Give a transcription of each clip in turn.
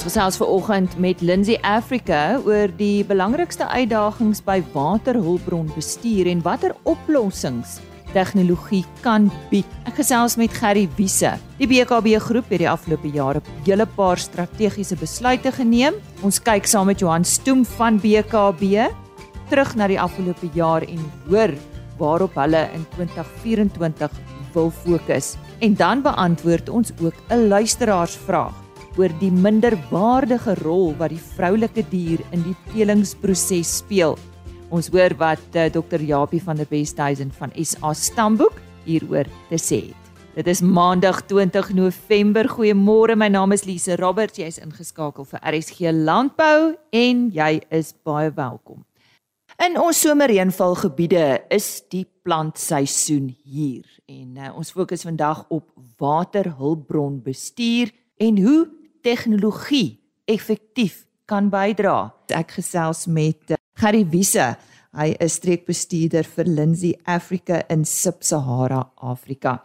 Ons gesels ver oggend met Lindsay Africa oor die belangrikste uitdagings by waterhulpbronbestuur en watter oplossings tegnologie kan bied. Ek gesels met Gerry Wiese. Die BKB groep het die afgelope jare 'n hele paar strategiese besluite geneem. Ons kyk saam met Johan Stoem van BKB terug na die afgelope jaar en hoor waarop hulle in 2024 wil fokus. En dan beantwoord ons ook 'n luisteraarsvraag oor die minderwaardige rol wat die vroulike dier in die telingsproses speel. Ons hoor wat uh, eh, Dr. Japie van der Westhuizen van SA Stamboek hieroor te sê het. Dit is Maandag 20 November. Goeiemôre. My naam is Lise Roberts. Jy is ingeskakel vir RSG Landbou en jy is baie welkom. In ons somerreënvalgebiede is die plantseisoen hier en uh, ons fokus vandag op waterhulpbronbestuur en hoe tegnologie effektief kan bydra. Ek gesels met uh, Gary Wiese. Hy is streekbestuurder vir Lindsay Africa in Sub-Sahara Afrika.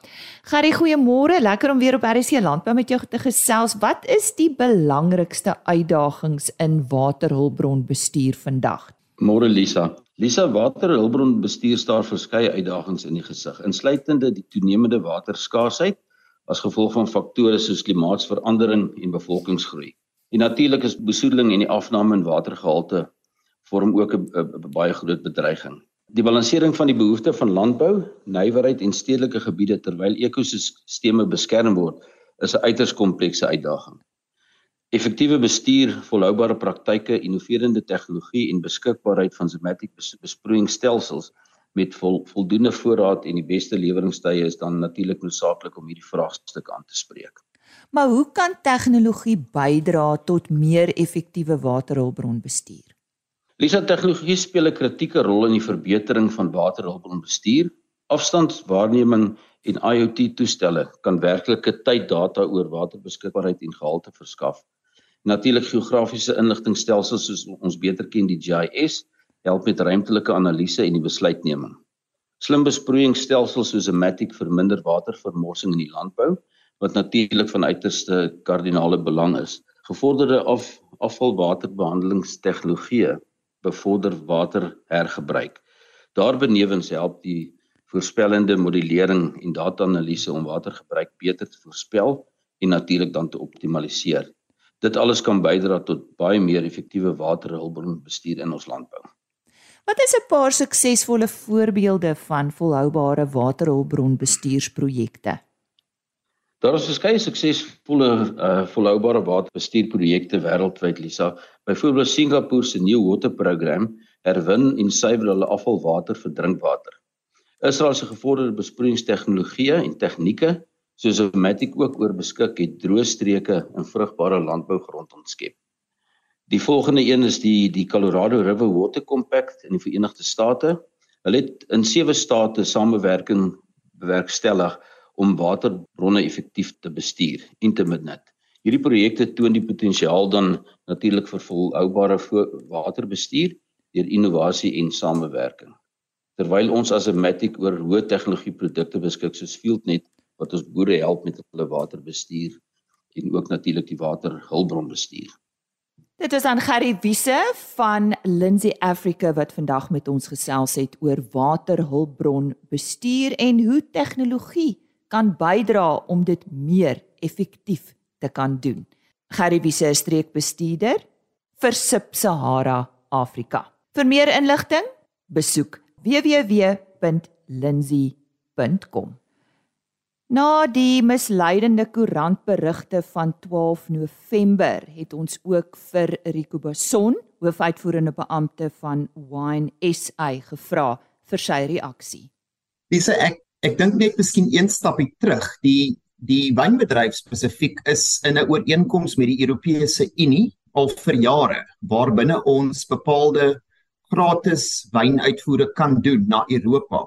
Gary, goeiemôre. Lekker om weer op RC Landbou met jou te gesels. Wat is die belangrikste uitdagings in waterhulpbronbestuur vandag? Môre Lisa. Lisa waterhulpbron bestuur staar verskeie uitdagings in die gesig, insluitende die toenemende waterskaarsheid as gevolg van faktore soos klimaatsverandering en bevolkingsgroei. En natuurlik is besoedeling en die afname in watergehalte vorm ook 'n baie groot bedreiging. Die balansering van die behoeftes van landbou, nywerheid en stedelike gebiede terwyl ekosisteme beskerm word, is 'n uiters komplekse uitdaging. Effektiewe bestuur, volhoubare praktyke, innoverende tegnologie en beskikbaarheid van somatic besproeiingsstelsels met vol, voldoende voorraad en die beste leweringstye is dan natuurlik noodsaaklik om hierdie vraagstuk aan te spreek. Maar hoe kan tegnologie bydra tot meer effektiewe waterhulpbronbestuur? Lisa tegnologie speel 'n kritieke rol in die verbetering van waterhulpbronbestuur. Afstandswaarneming en IoT toestelle kan werklike tyddata oor waterbeskikbaarheid en gehalte verskaf Natuurlik geografiese inligtingstelsels soos ons beter ken die GIS help met ruimtelike analise en die besluitneming. Slim besproeiingsstelsels soos 'n Matic verminder watervermorsing in die landbou wat natuurlik van uiterste kardinale belang is. Gevorderde af, afvalwaterbehandelingstegnologie bevorder waterhergebruik. Daarbenewens help die voorspellende modellering en data-analise om watergebruik beter te voorspel en natuurlik dan te optimaliseer. Dit alles kan bydra tot baie meer effektiewe waterhulpbronbestuur in ons landbou. Wat is 'n paar suksesvolle voorbeelde van volhoubare waterhulpbronbestuursprojekte? Daar is verskeie suksesvolle uh, volhoubare waterbestuurprojekte wêreldwyd, Lisa. Byvoorbeeld Singapore se New Water Program herwin en suiwer hulle afvalwater vir drinkwater. Israel se gevorderde besproeiingstegnologie en tegnieke soos Matic ook oor beskik het droë streke in vrugbare landbougrond ontskep. Die volgende een is die die Colorado River Water Compact in die Verenigde State. Hulle het in sewe state samewerking bewerkstellig om waterbronne effektief te bestuur en te benut. Hierdie projekte toon die potensiaal dan natuurlik vir volhoubare waterbestuur deur innovasie en samewerking. Terwyl ons as 'n Matic oor hoë tegnologie produkte beskik soos FieldNet wat ons boere help met hulle waterbestuur en ook natuurlik die waterhulpbronbestuur. Dit is aan Gerry Wiese van Lindsay Africa wat vandag met ons gesels het oor waterhulpbronbestuur en hoe tegnologie kan bydra om dit meer effektief te kan doen. Gerry Wiese is streekbestuurder vir Sub-Sahara Afrika. Vir meer inligting, besoek www.lindsay.com. Na die misleidende koerantberigte van 12 November het ons ook vir Rico Bason, hoofuitvoerende beampte van Wine SA gevra vir sy reaksie. Dis ek ek dink net miskien een stapie terug. Die die wynbedryf spesifiek is in 'n ooreenkoms met die Europese Unie al vir jare waarbinne ons bepaalde gratis wynuitvoere kan doen na Europa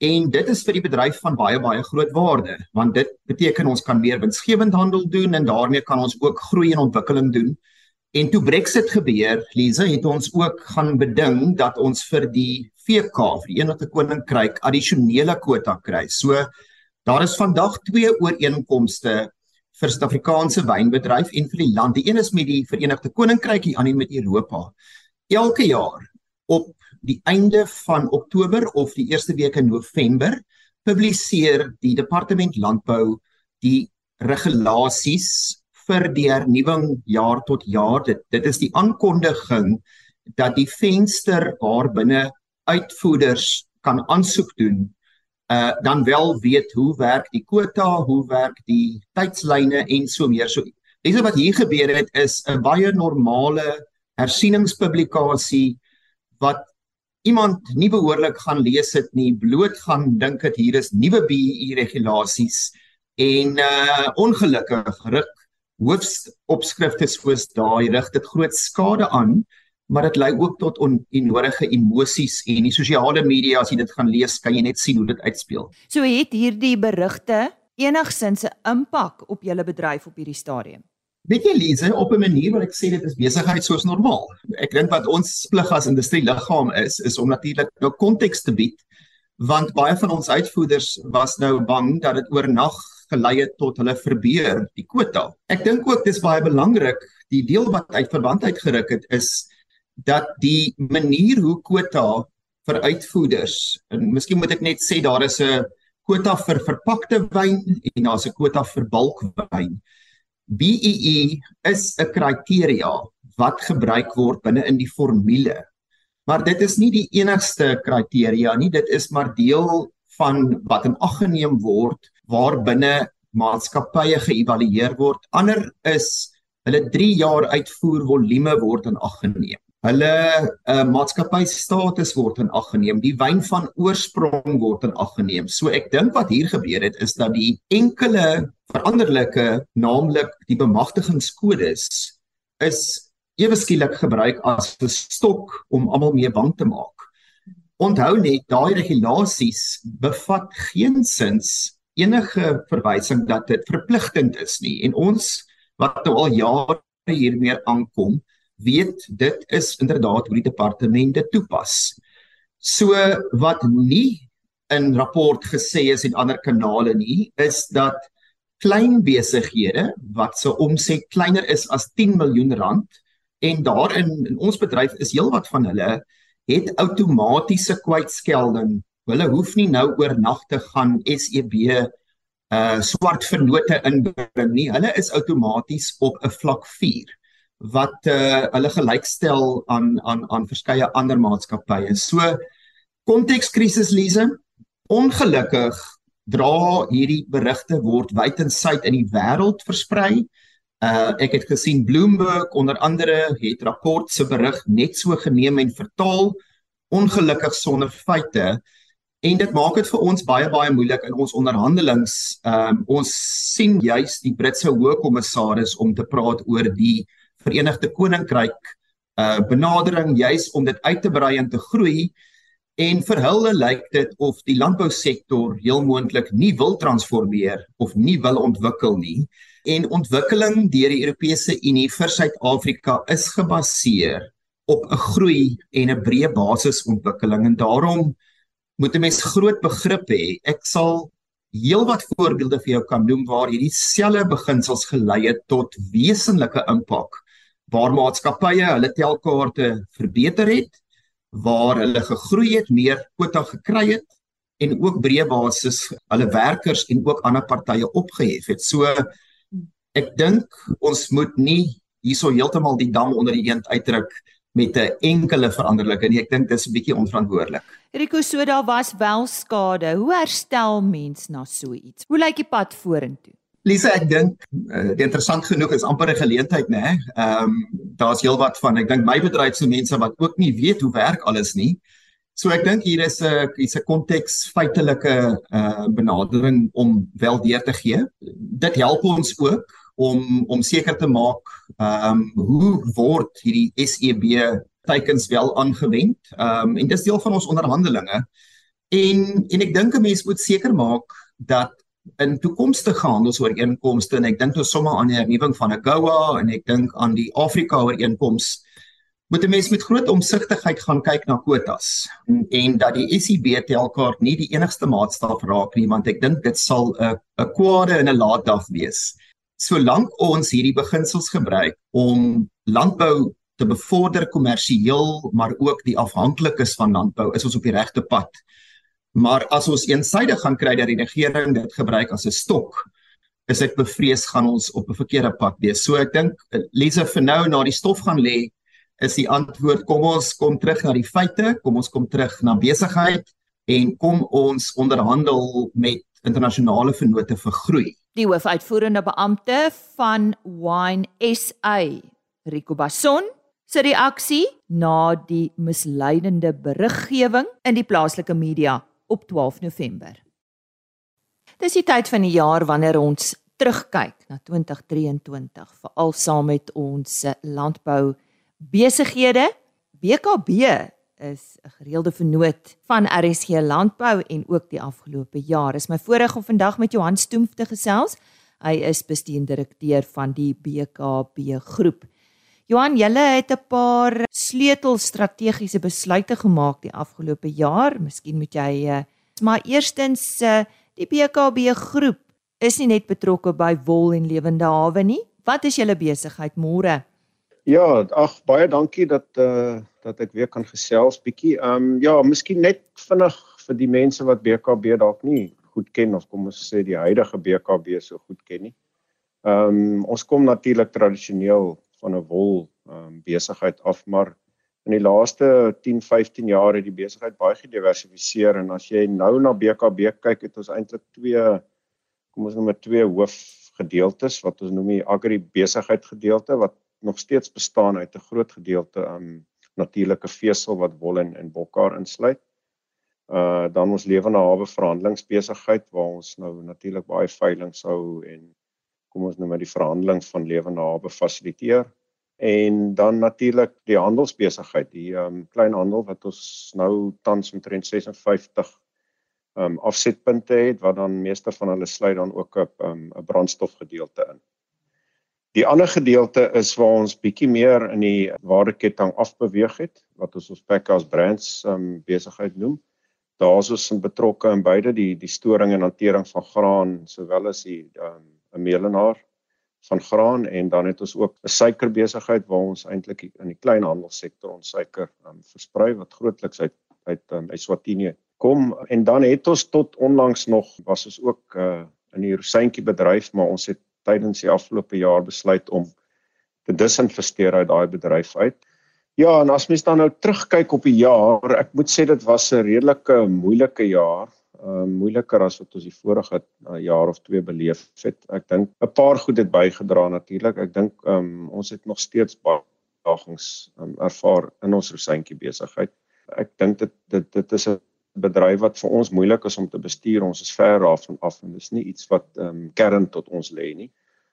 En dit is vir die bedryf van baie baie groot waarde want dit beteken ons kan meer winsgewend handel doen en daarmee kan ons ook groei en ontwikkeling doen. En toe Brexit gebeur, Lisa, het ons ook gaan beding dat ons vir die VK, vir die Verenigde Koninkryk, addisionele kwota kry. So daar is vandag twee ooreenkomste vir Suid-Afrikaanse wynbedryf en vir die land. Die een is met die Verenigde Koninkryk, die ander met Europa. Elke jaar op die einde van Oktober of die eerste week in November publiseer die Departement Landbou die regulasies vir die hernuwing jaar tot jaar. Dit dit is die aankondiging dat die venster waar binne uitvoerders kan aansoek doen uh dan wel weet hoe werk die kwota, hoe werk die tydslyne en so meer. So dis wat hier gebeur het is 'n baie normale hersieningspublikasie wat iemand nie behoorlik gaan lees dit nie, bloot gaan dink dit hier is nuwe BEE regulasies en uh ongelukkig ruk hoofopskrifte soos daai rig dit groot skade aan maar dit lei ook tot onnodige emosies en die sosiale media as jy dit gaan lees kan jy net sien hoe dit uitspeel. So het hierdie berigte enigsins 'n impak op julle bedryf op hierdie stadium. Weet jy Lise, op 'n manier wat ek sê dit is besigheid soos normaal. Ek dink wat ons plig as industrieliggaam is, is om natuurlik nou konteks te bied want baie van ons uitvoerders was nou bang dat dit oornag gelei het tot hulle verbeur die kwota. Ek dink ook dis baie belangrik die deel wat uit verband uitgeruk het is dat die manier hoe kwota vir uitvoerders en miskien moet ek net sê daar is 'n kwota vir verpakte wyn en daar's 'n kwota vir bulkwyn. BEE is 'n kriteria wat gebruik word binne in die formule. Maar dit is nie die enigste kriteria nie, dit is maar deel van wat in ag geneem word waar binne maatskappye geëvalueer word. Ander is hulle 3 jaar uitvoer volume word in ag geneem. Hulle uh, maatskappy status word in ag geneem, die wyn van oorsprong word in ag geneem. So ek dink wat hier gebeur het is dat die enkele veranderlike, naamlik die bemagtigingskodes is ewe skielik gebruik as 'n stok om almal mee bang te maak. Onthou net, daai regulasies bevat geensins enige verwysing dat dit verpligtend is nie en ons wat nou al jare hiermee aankom weet dit is inderdaad hoe die departement dit toepas. So wat nie in rapport gesê is en ander kanale nie, is dat klein besighede wat se omset kleiner is as 10 miljoen rand en daarin in ons bedryf is heelwat van hulle het outomatiese kwytskelding. Hulle hoef nie nou oornag te gaan SEB uh swart vennote inbring nie. Hulle is outomaties op 'n vlak 4 wat uh, hulle gelykstel aan aan aan verskeie ander maatskappye. So kontekskrisis Lise, ongelukkig dra hierdie berigte word wyd en suid in die wêreld versprei. Uh ek het gesien Bloomberg onder andere het rapport se berig net so geneem en vertaal ongelukkig sonder feite en dit maak dit vir ons baie baie moeilik in ons onderhandelings. Um ons sien juis die Britse hoofkommissaris om te praat oor die Verenigde Koninkryk uh benadering juis om dit uit te brei en te groei. En vir hulle lyk dit of die landbousektor heel moontlik nie wil transformeer of nie wil ontwikkel nie. En ontwikkeling deur die Europese Unie vir Suid-Afrika is gebaseer op 'n groei en 'n breë basisontwikkeling. En daarom moet 'n mens groot begrip hê. Ek sal heelwat voorbeelde vir jou kan noem waar hierdie selfe beginsels gelei het tot wesenlike impak waar maatskappye hulle telkaarte verbeter het, waar hulle gegroei het, meer kwota gekry het en ook breë basis hulle werkers en ook ander partye opgehef het. So ek dink ons moet nie hierso heeltemal die dam onder die eend uitdruk met 'n enkele veranderlike nie. Ek dink dis 'n bietjie onverantwoordelik. Rico, so daar was wel skade. Hoe herstel mens na so iets? Hoe lyk die pad vorentoe? Lisa, ek dink uh, interessant genoeg is amper 'n geleentheid, né? Ehm um, daar's heelwat van ek dink my bedryf se mense wat ook nie weet hoe werk alles nie. So ek dink hier is 'n is 'n konteks feitelike uh benadering om wel deur te gee. Dit help ons ook om om seker te maak ehm um, hoe word hierdie SEB teikens wel aangewend. Ehm um, en dis deel van ons onderhandelinge. En en ek dink 'n mens moet seker maak dat in toekomstige handelsooreenkomste en ek dink nou sommer aan die hernuwing van AGOA en ek dink aan die Afrika ooreenkoms moet 'n mens met groot omsigtigheid gaan kyk na kwotas en, en dat die SEB telkaart nie die enigste maatstaf raak nie want ek dink dit sal 'n 'n kwade en 'n laat dag wees solank ons hierdie beginsels gebruik om landbou te bevorder kommersieel maar ook die afhanklikes van landbou is ons op die regte pad. Maar as ons eensydig gaan kry dat die regering dit gebruik as 'n stok, is ek bevrees gaan ons op 'n verkeerde pad wees. So ek dink Lisa vir nou na die stof gaan lê is die antwoord kom ons kom terug na die feite, kom ons kom terug na besigheid en kom ons onderhandel met internasionale vennote vir groei. Die hoofuitvoerende beampte van Wine SA, Rico Basson, se reaksie na die misleidende beriggewing in die plaaslike media op 12 November. Dis die tyd van die jaar wanneer ons terugkyk na 2023, veral saam met ons landbou besighede. BKB is 'n gereelde vennoot van RSG Landbou en ook die afgelope jaar. Is my voorreg om vandag met Johan Stoemf te gesels. Hy is bestuurende direkteur van die BKB groep. Johan, julle het 'n paar sleutel strategiese besluite gemaak die afgelope jaar. Miskien moet jy uh, maar eerstens uh, die BKB groep is nie net betrokke by wol en lewende hawe nie. Wat is julle besigheid môre? Ja, ag baie dankie dat eh uh, dat ek weer kan gesels bietjie. Ehm um, ja, miskien net vinnig vir die mense wat BKB dalk nie goed ken of kom ons sê die huidige BKB so goed ken nie. Ehm um, ons kom natuurlik tradisioneel van 'n wol um, besigheid af, maar in die laaste 10, 15 jaar het die besigheid baie gediversifiseer en as jy nou na BKB kyk, het ons eintlik twee kom ons noem dit twee hoofgedeeltes wat ons noem die agri besigheid gedeelte wat nog steeds bestaan uit 'n groot gedeelte um, natuurlike vesel wat wol en, en bokhaar insluit. Uh dan ons lewende hawe verhandelingsbesigheid waar ons nou natuurlik baie veiling hou en kom ons noem dit die verhandeling van lewende hawe fasiliteer en dan natuurlik die handelsbesigheid, die um kleinhandel wat ons nou tans omtrent 56 um afsetpunte het wat dan meeste van hulle sluit dan ook op um 'n brandstofgedeelte in. Die ander gedeelte is waar ons bietjie meer in die waardeketting afbeweeg het wat ons ons Packers brands um besigheid noem. Daar is ons betrokke in beide die die storing en hantering van graan sowel as die um 'n melenaar van graan en dan het ons ook 'n suikerbesigheid waar ons eintlik in die kleinhandelsektor ons suiker um versprei wat grootliks uit uit um, Eswatini kom en dan het ons tot onlangs nog was ons ook uh, in die rosientjie bedryf maar ons het tydens die afgelope jaar besluit om te disinvesteer uit daai bedryf uit. Ja, en as mens dan nou terugkyk op die jaar, ek moet sê dit was 'n redelike moeilike jaar, uh moeiliker as wat ons die vorige uh, jaar of twee beleef het. Ek dink 'n paar goed het bygedra natuurlik. Ek dink um ons het nog steeds uitdagings um, ervaar in ons rosientjie besigheid. Ek dink dit dit dit is 'n bedryf wat vir ons moeilik is om te bestuur. Ons is ver daarvan af en dis nie iets wat ehm um, kern tot ons lê nie.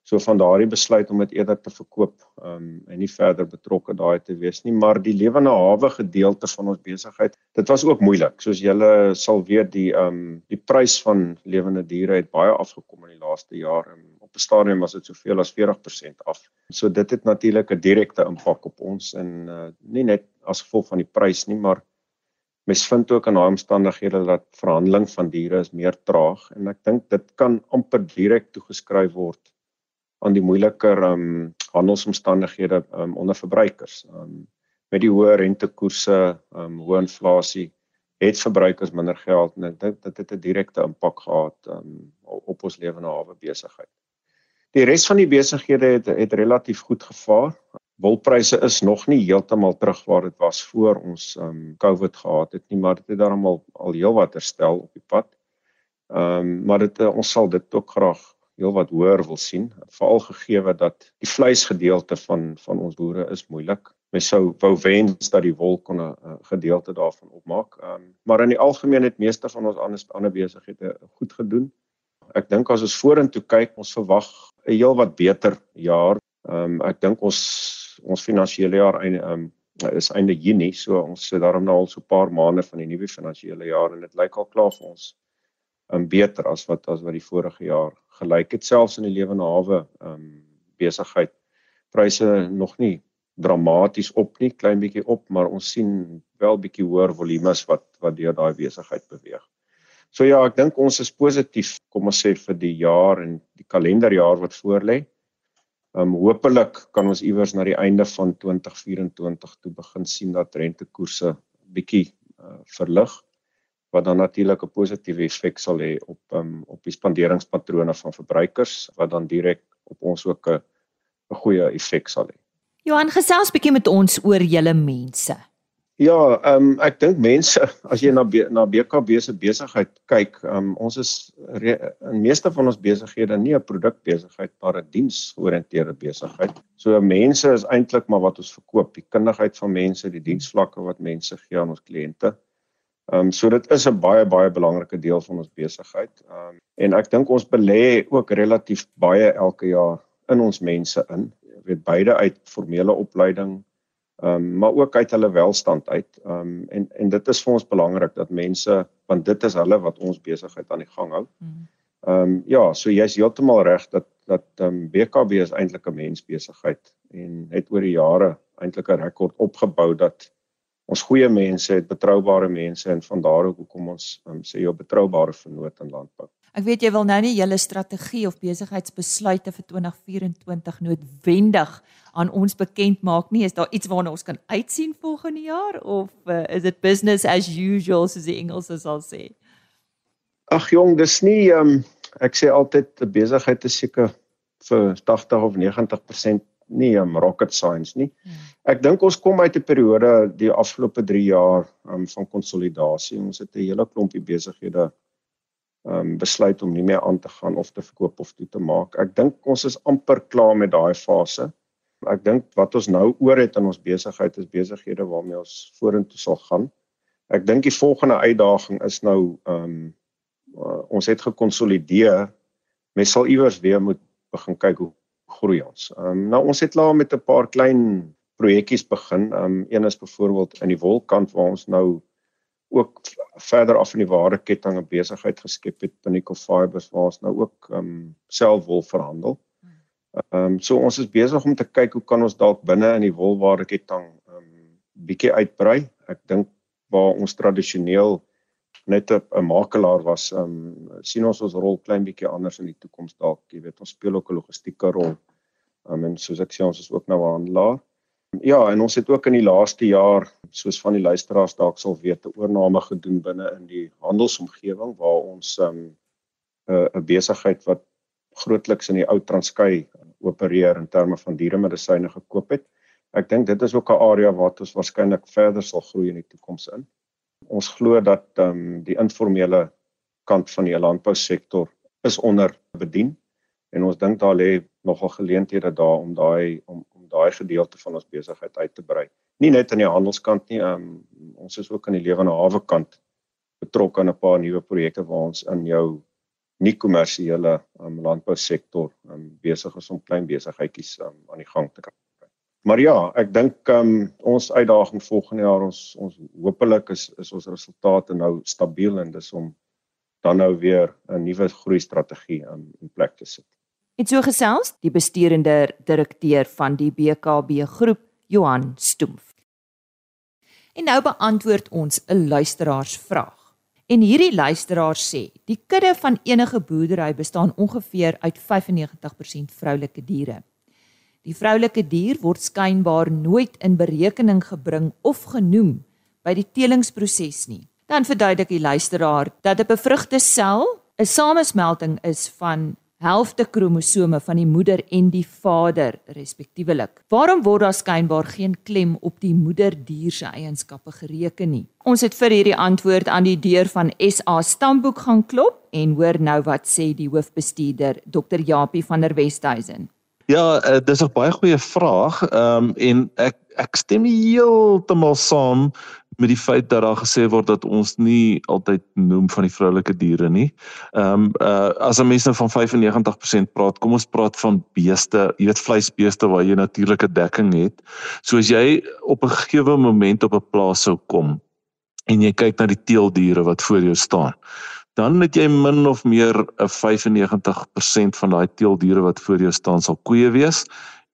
So van daardie besluit om dit eerder te verkoop ehm um, en nie verder betrokke daai te wees nie, maar die lewende hawe gedeelte van ons besigheid, dit was ook moeilik. Soos julle sal weet, die ehm um, die prys van lewende diere het baie afgekom in die laaste jaar en op 'n stadium was dit soveel as 40% af. So dit het natuurlik 'n direkte impak op ons en uh, nie net as gevolg van die prys nie, maar Mens vind ook in daai omstandighede dat verhandeling van diere is meer traag en ek dink dit kan amper direk toegeskryf word aan die moeiliker um handelsomstandighede um onder verbruikers. Um met die hoë rentekoerse, um hoë inflasie het verbruikers minder geld en ek dink dit het 'n direkte impak gehad um op ons lewende hawe besigheid. Die res van die besighede het het relatief goed gevaar wolpryse is nog nie heeltemal terug waar dit was voor ons um COVID gehad het nie, maar dit het daarom al heelwat herstel op die pad. Um maar dit uh, ons sal dit ook graag heelwat hoër wil sien, veral gegee dat die vleisgedeelte van van ons boere is moeilik. Mens sou wou wens dat die wol kon 'n uh, gedeelte daarvan opmaak. Um maar in die algemeen het meeste van ons ander ander besighede goed gedoen. Ek dink as ons vorentoe kyk, ons verwag 'n heelwat beter jaar. Um ek dink ons ons finansiële jaar einde um, is einde Junie, so ons sit daarom nou al so 'n paar maande van die nuwe finansiële jaar en dit lyk al klaar vir ons um beter as wat as wat die vorige jaar gelyk het selfs in die lewende hawe um besigheid pryse nog nie dramaties op nie, klein bietjie op, maar ons sien wel bietjie hoër volumes wat wat deur daai besigheid beweeg. So ja, ek dink ons is positief, kom ons sê vir die jaar en die kalenderjaar wat voorlê. Ehm um, hopelik kan ons iewers na die einde van 2024 toe begin sien dat rentekoerse bietjie uh, verlig wat dan natuurlik 'n positiewe effek sal hê op um, op die spanderingspatrone van verbruikers wat dan direk op ons ook 'n 'n goeie effek sal hê. Johan gesels bietjie met ons oor julle mense. Ja, ehm um, ek dink mense as jy na na BKB se besigheid kyk, ehm um, ons is re, in meeste van ons besighede nie 'n produkbesigheid maar 'n diensoriënteerde besigheid. So mense is eintlik maar wat ons verkoop, die kundigheid van mense, die diensvlakke wat mense gee aan ons kliënte. Ehm um, so dit is 'n baie baie belangrike deel van ons besigheid. Ehm um, en ek dink ons belê ook relatief baie elke jaar in ons mense in. Jy weet beide uit formele opleiding Ehm um, maar ook uit hulle welstand uit. Ehm um, en en dit is vir ons belangrik dat mense want dit is hulle wat ons besigheid aan die gang hou. Mm. Ehm um, ja, so jy's heeltemal reg dat dat ehm um, BKB is eintlik 'n mensbesigheid en het oor die jare eintlik 'n rekord opgebou dat ons goeie mense het betroubare mense en van daar hoekom ons um, sê jy betroubare vernoot in landbou. Ek weet jy wil nou nie julle strategie of besigheidsbesluite vir 2024 noodwendig aan ons bekend maak nie. Is daar iets waarna ons kan uitsien volgende jaar of uh, is dit business as usual soos die Engelse sal sê? Ag jong, dis nie um, ek sê altyd besigheid is seker vir 80 of 90% nie um, rocket science nie. Hmm. Ek dink ons kom uit 'n periode die afgelope 3 jaar um, van konsolidasie. Ons het 'n hele klompie besighede um besluit om nie meer aan te gaan of te verkoop of toe te maak. Ek dink ons is amper klaar met daai fase. Ek dink wat ons nou oor het in ons besigheid is besighede waarmee ons vorentoe sal gaan. Ek dink die volgende uitdaging is nou um uh, ons het gekonsolideer. Mens sal iewers weer moet begin kyk hoe groei ons. Um nou ons het klaar met 'n paar klein projekkies begin. Um een is byvoorbeeld in die wolkant waar ons nou ook verder af in die ware ketting 'n besigheid geskep het Pinnacle Fibers waar ons nou ook ehm um, self wol verhandel. Ehm um, so ons is besig om te kyk hoe kan ons dalk binne in die wolware ketting ehm um, bietjie uitbrei. Ek dink waar ons tradisioneel net 'n makelaar was, ehm um, sien ons ons rol klein bietjie anders in die toekoms dalk, jy weet, ons speel ook 'n logistieke rol. Ehm um, en soos ek sê ons is ook nou 'n handelaar. Ja, en ons het ook in die laaste jaar, soos van die luisteraars dalk sal weet, 'n oorname gedoen binne in die handelsomgewing waar ons um 'n besigheid wat grootliks in die ou Transkei opereer in terme van dieremedisyne gekoop het. Ek dink dit is ook 'n area waar ons waarskynlik verder sal groei in die toekoms in. Ons glo dat um die informele kant van die landbousektor is onder bedien en ons dink daar lê nogal geleenthede daar om daai om daai gedeelte van ons besigheid uit te brei. Nie net aan die handelskant nie, um, ons is ook aan die lewende hawe kant betrokke aan 'n paar nuwe projekte waar ons in jou nie kommersiële um, landbousektor um, besig is om klein besigheidjies um, aan die gang te kry. Maar ja, ek dink um, ons uitdaging volgende jaar ons ons hopelik is is ons resultate nou stabiel en dis om dan nou weer 'n nuwe groei strategie um, in plek te sit. En so gesels die besturende direkteur van die BKB groep, Johan Stoemf. En nou beantwoord ons 'n luisteraarsvraag. En hierdie luisteraar sê, die kudde van enige boerdery bestaan ongeveer uit 95% vroulike diere. Die vroulike dier word skynbaar nooit in berekening gebring of genoem by die telingsproses nie. Dan verduidelik die luisteraar dat 'n bevrugte sel 'n samesmelting is van helfte kromosome van die moeder en die vader respektiewelik. Waarom word daar skynbaar geen klem op die moederdier se eienskappe gereken nie? Ons het vir hierdie antwoord aan die deur van SA Stamboek gaan klop en hoor nou wat sê die hoofbestuurder Dr. Japie van der Westhuizen. Ja, uh, dis 'n baie goeie vraag. Ehm um, en ek ek stem heeltemal saam met die feit dat daar gesê word dat ons nie altyd noem van die vroulike diere nie. Ehm um, uh as 'n mens nou van 95% praat, kom ons praat van beeste, jy weet vleisbeeste waar jy natuurlike dekking het. So as jy op 'n gegeewe moment op 'n plaas sou kom en jy kyk na die teeldiere wat voor jou staan, dan het jy min of meer 'n 95% van daai teeldiere wat voor jou staan sal koeie wees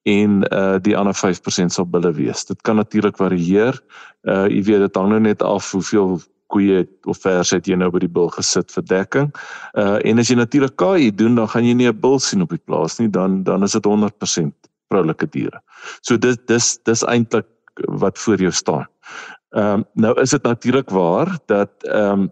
en uh die ander 5% sal bulle wees. Dit kan natuurlik varieer. Uh jy weet dit hang nou net af hoeveel koeie of vers het jy nou by die bil gesit vir dekking. Uh en as jy natuurlik KI doen, dan gaan jy nie 'n bil sien op die plaas nie, dan dan is dit 100% vroulike diere. So dis dis dis eintlik wat voor jou staan. Ehm um, nou is dit natuurlik waar dat ehm um,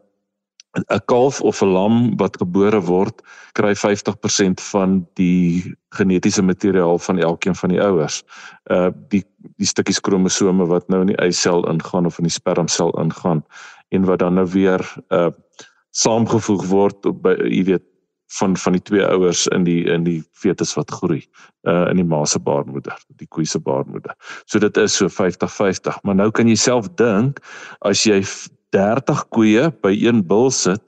'n kalf of 'n lam wat gebore word kry 50% van die genetiese materiaal van elkeen van die ouers. Uh die die stukkies kromosome wat nou in die eisel ingaan of in die spermsel ingaan en wat dan nou weer uh saamgevoeg word op by jy weet van van die twee ouers in die in die fetus wat groei uh in die ma se baarmoeder, die koe se baarmoeder. So dit is so 50-50, maar nou kan jy self dink as jy 30 koeie by een bul sit,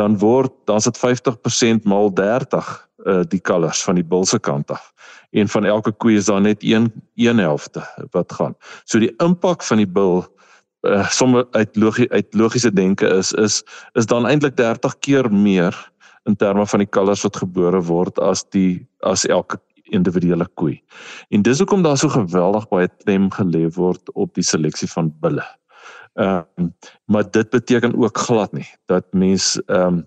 dan word dan's dit 50% maal 30 uh die kalvers van die bul se kant af. En van elke koe is daar net een een helfte wat gaan. So die impak van die bul uh sommer uit logie uit logiese denke is is is dan eintlik 30 keer meer in terme van die kalvers wat gebore word as die as elke individuele koe. En dis hoekom daar so geweldig baie klem gelê word op die seleksie van bulle. Ehm um, maar dit beteken ook glad nie dat mens ehm um,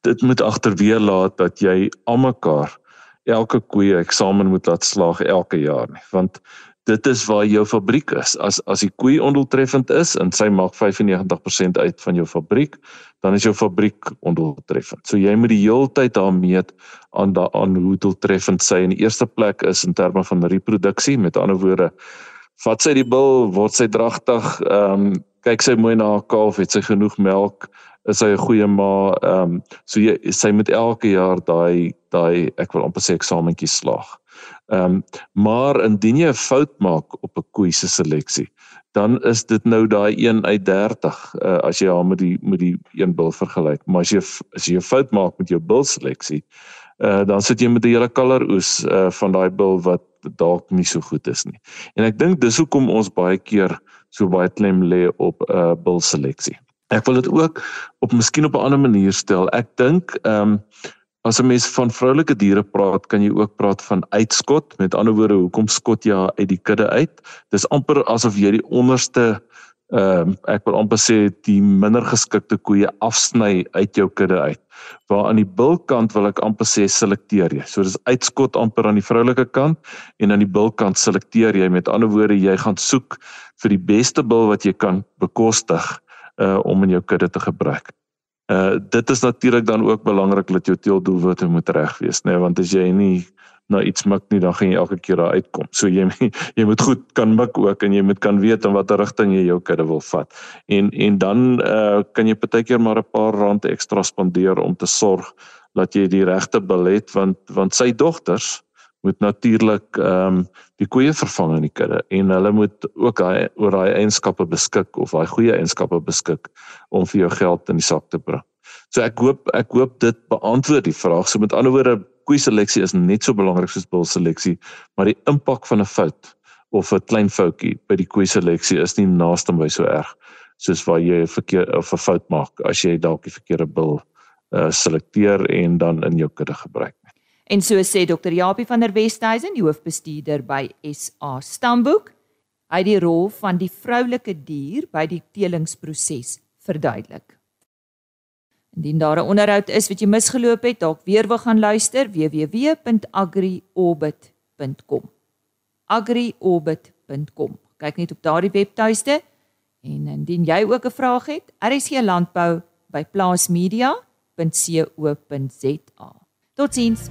dit moet agterweer laat dat jy almekaar elke koe eksamen moet laat slaag elke jaar nie want dit is waar jou fabriek is. As as die koe ondoeltreffend is en sy maak 95% uit van jou fabriek dan is jou fabriek ondoeltreffend. So jy moet die heeltyd daar meet aan daan hoe doeltreffend sy in die eerste plek is in terme van reproduksie. Met ander woorde vat sy die bil, word sy dragtig, ehm um, kyk sy mooi na haar kalf, het sy genoeg melk, is sy 'n goeie ma, ehm um, so jy sy moet elke jaar daai daai ek wil amper sê eksamentjie slaag. Ehm um, maar indien jy 'n fout maak op 'n koei se seleksie, dan is dit nou daai 1 uit 30 uh, as jy haar met die met die een bil vergelyk. Maar as jy as jy 'n fout maak met jou bil seleksie, uh, dan sit jy met 'n hele kaleroes uh, van daai bil wat dalk nie so goed is nie. En ek dink dis hoekom ons baie keer so baie klem lê op 'n uh, bil seleksie. Ek wil dit ook op miskien op 'n ander manier stel. Ek dink ehm um, as 'n mens van vroulike diere praat, kan jy ook praat van uitskot. Met ander woorde, hoekom skot jy uit die kudde uit? Dis amper asof jy die onderste ehm uh, ek wil amper sê die minder geskikte koeie afsny uit jou kudde uit. Waar aan die bilkant wil ek amper sê selekteer jy. So dis uitskot amper aan die vroulike kant en aan die bilkant selekteer jy. Met ander woorde, jy gaan soek vir die beste bil wat jy kan bekostig uh om in jou kudde te gebruik. Uh dit is natuurlik dan ook belangrik dat jou teeldoelwitte moet reg wees, nê, nee, want as jy nie na iets mik nie, dan gaan jy elke keer daar uitkom. So jy jy moet goed kan mik ook en jy moet kan weet in watter rigting jy jou kudde wil vat. En en dan uh, kan jy partykeer maar 'n paar rand ekstra spandeer om te sorg dat jy die regte belet want want sy dogters moet natuurlik ehm um, die koeie vervang in die kudde en hulle moet ook hy oor daai eienskappe beskik of daai goeie eienskappe beskik om vir jou geld in die sak te bring. So ek hoop ek hoop dit beantwoord die vraag. So met ander woorde koei seleksie is net so belangrik soos bil seleksie, maar die impak van 'n fout of 'n klein foutjie by die koei seleksie is nie naaste by so erg soos waar jy 'n verkeer of 'n fout maak as jy dalk die verkeerde bil uh, selekteer en dan in jou kudde gebruik. En so sê Dr. Japie van der Westhuizen, die hoofbestuurder by SA Stamboek, hy die rol van die vroulike dier by die telingsproses verduidelik. Indien daar 'n onderhoud is wat jy misgeloop het, dalk weer wil gaan luister, www.agriorbit.com. agriorbit.com. Kyk net op daardie webtuiste en indien jy ook 'n vraag het, RSC Landbou by plaasmedia.co.za. Totsiens.